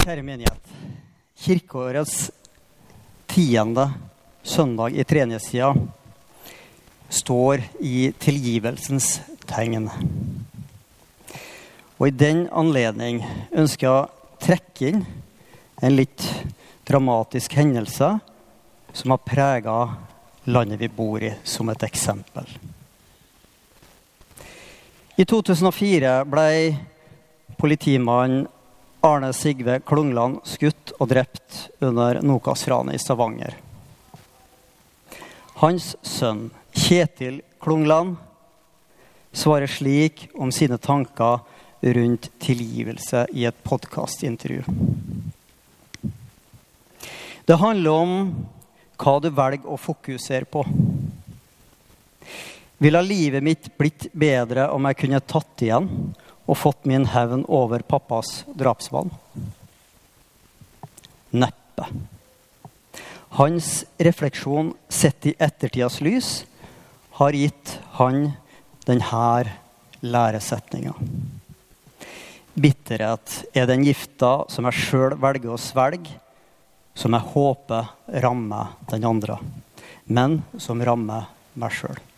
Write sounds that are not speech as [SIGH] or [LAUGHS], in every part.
Kjære menighet. Kirkeårets tiende søndag i treningstida står i tilgivelsens tegn. Og i den anledning ønsker jeg å trekke inn en litt dramatisk hendelse som har prega landet vi bor i, som et eksempel. I 2004 ble politimannen Arne Sigve Klungland skutt og drept under Nokas-ranet i Stavanger. Hans sønn Kjetil Klungland svarer slik om sine tanker rundt tilgivelse i et podkastintervju. Det handler om hva du velger å fokusere på. Ville livet mitt blitt bedre om jeg kunne tatt igjen og fått min hevn over pappas drapsmann? Neppe. Hans refleksjon sett i ettertidas lys har gitt han denne læresetninga. Bitterhet er den gifta som jeg sjøl velger å svelge, som jeg håper rammer den andre, men som rammer meg sjøl.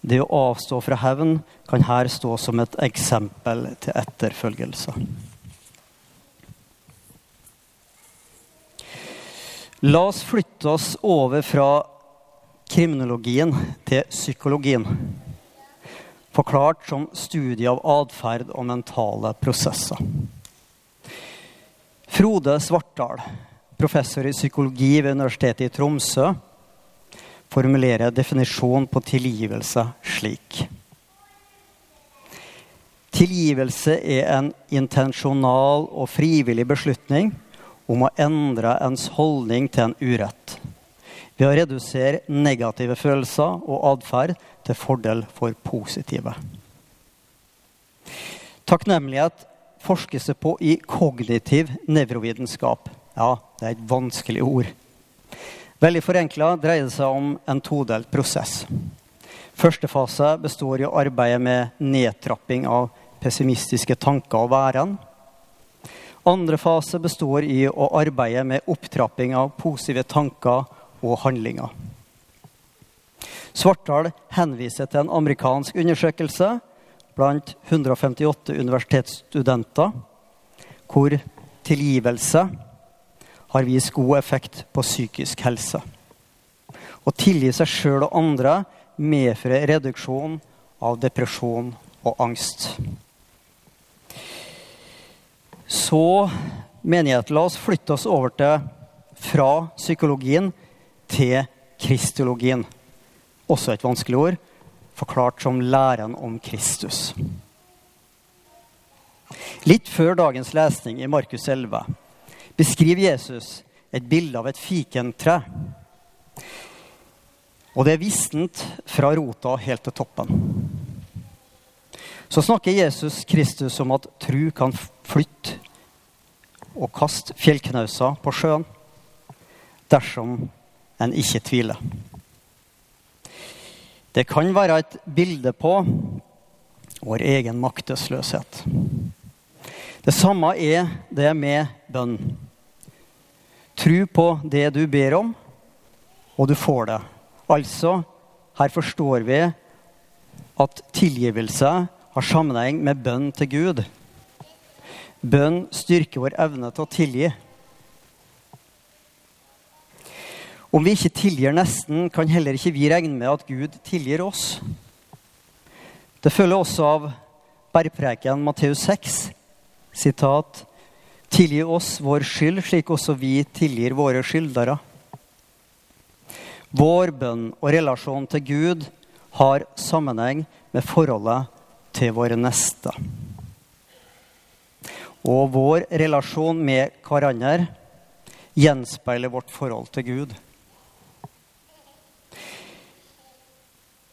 Det å avstå fra hevn kan her stå som et eksempel til etterfølgelse. La oss flytte oss over fra kriminologien til psykologien. Forklart som studie av atferd og mentale prosesser. Frode Svartdal, professor i psykologi ved Universitetet i Tromsø, formulerer jeg definisjonen på tilgivelse slik. Tilgivelse er en intensjonal og frivillig beslutning om å endre ens holdning til en urett. Ved å redusere negative følelser og atferd til fordel for positive. Takknemlighet forskes det på i kognitiv nevrovitenskap. Ja, det er et vanskelig ord. Veldig forenkla dreier det seg om en todelt prosess. Første fase består i å arbeide med nedtrapping av pessimistiske tanker og væren. Andre fase består i å arbeide med opptrapping av positive tanker og handlinger. Svartdal henviser til en amerikansk undersøkelse blant 158 universitetsstudenter, hvor tilgivelse har vist god effekt på psykisk helse. Å tilgi seg sjøl og andre medfører reduksjon av depresjon og angst. Så menighet, la oss flytte oss over til fra psykologien til kristologien. Også et vanskelig ord, forklart som læren om Kristus. Litt før dagens lesning i Markus 11 beskriver Jesus et bilde av et fikentre. Og det er vistent fra rota helt til toppen. Så snakker Jesus Kristus om at tru kan flytte og kaste fjellknauser på sjøen dersom en ikke tviler. Det kan være et bilde på vår egen maktesløshet. Det samme er det med bønn. Tru på det du ber om, og du får det. Altså, her forstår vi at tilgivelse har sammenheng med bønn til Gud. Bønn styrker vår evne til å tilgi. Om vi ikke tilgir nesten, kan heller ikke vi regne med at Gud tilgir oss. Det følger også av bergpreken Matteus 6, sitat, Tilgi oss vår skyld, slik også vi tilgir våre skyldere. Vår bønn og relasjon til Gud har sammenheng med forholdet til våre neste. Og vår relasjon med hverandre gjenspeiler vårt forhold til Gud.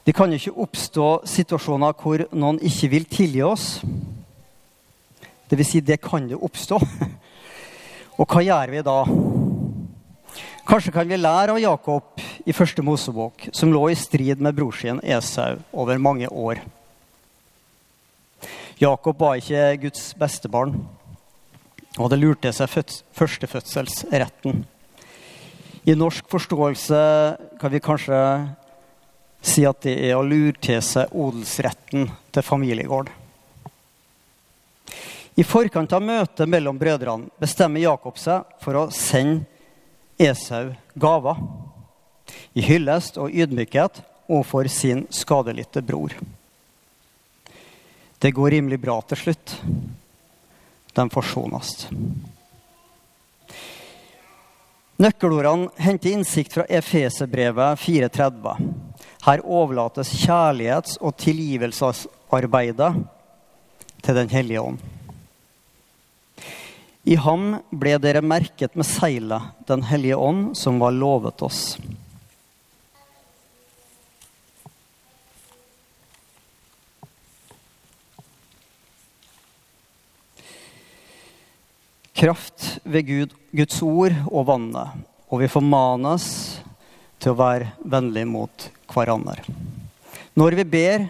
Det kan jo ikke oppstå situasjoner hvor noen ikke vil tilgi oss. Det vil si, det kan jo oppstå. [LAUGHS] Og hva gjør vi da? Kanskje kan vi lære av Jakob i første Mosebok, som lå i strid med bror sin Esau over mange år. Jakob var ikke Guds beste barn. og hadde lurt til seg førstefødselsretten. I norsk forståelse kan vi kanskje si at det er å lure til seg odelsretten til familiegård. I forkant av møtet mellom brødrene bestemmer Jakob seg for å sende Esau gaver. I hyllest og ydmykhet overfor sin skadelidte bror. Det går rimelig bra til slutt. De forsones. Nøkkelordene henter innsikt fra Efeserbrevet 4.30. Her overlates kjærlighets- og tilgivelsesarbeidet til Den hellige ånd. I ham ble dere merket med seilet, Den hellige ånd, som var lovet oss. kraft ved Gud, Guds ord og vannet. Og vi formanes til å være vennlige mot hverandre. Når vi ber,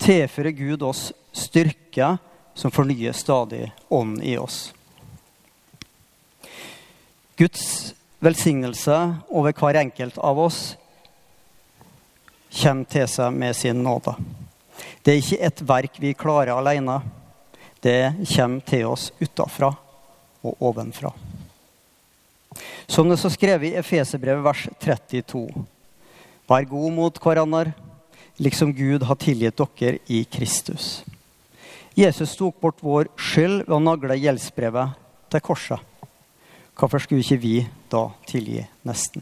tilfører Gud oss styrke som fornyer stadig ånd i oss. Guds velsignelse over hver enkelt av oss kommer til seg med sin nåde. Det er ikke et verk vi klarer alene. Det kommer til oss utafra og ovenfra. Som det så skrevet i Efeserbrevet vers 32. Vær god mot hverandre, liksom Gud har tilgitt dere i Kristus. Jesus tok bort vår skyld ved å nagle gjeldsbrevet til korset. Hvorfor skulle ikke vi da tilgi nesten?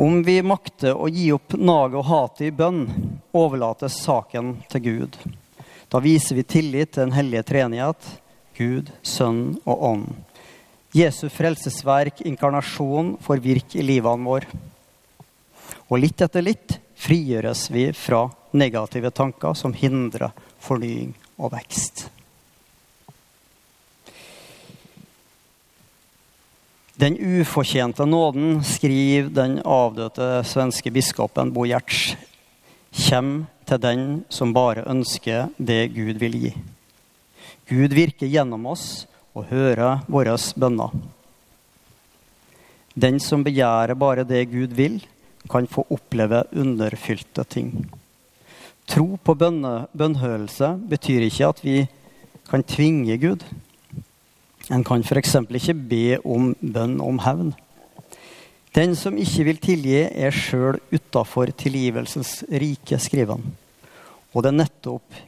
Om vi makter å gi opp naget og hatet i bønn, overlates saken til Gud. Da viser vi tillit til den hellige treenighet, Gud, Sønn og Ånd. Jesu frelsesverk, inkarnasjon, får virke i livene våre. Og litt etter litt frigjøres vi fra negative tanker som hindrer fornying og vekst. Den ufortjente nåden, skriver den avdøde svenske biskopen Bo Gjerts, kommer til den som bare ønsker det Gud vil gi. Gud virker gjennom oss og hører våre bønner. Den som begjærer bare det Gud vil, kan få oppleve underfylte ting. Tro på bønnhørelse betyr ikke at vi kan tvinge Gud. En kan f.eks. ikke be om bønn om hevn. Den som ikke vil tilgi, er sjøl utafor tilgivelsens rike, skriver han. Og det er nettopp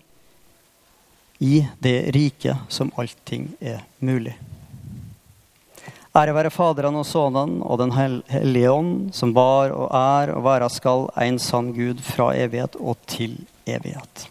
i det riket som allting er mulig. Ære være Faderen og Sønnen og Den hellige ånd, som var og er og være skal en sann Gud fra evighet og til evighet.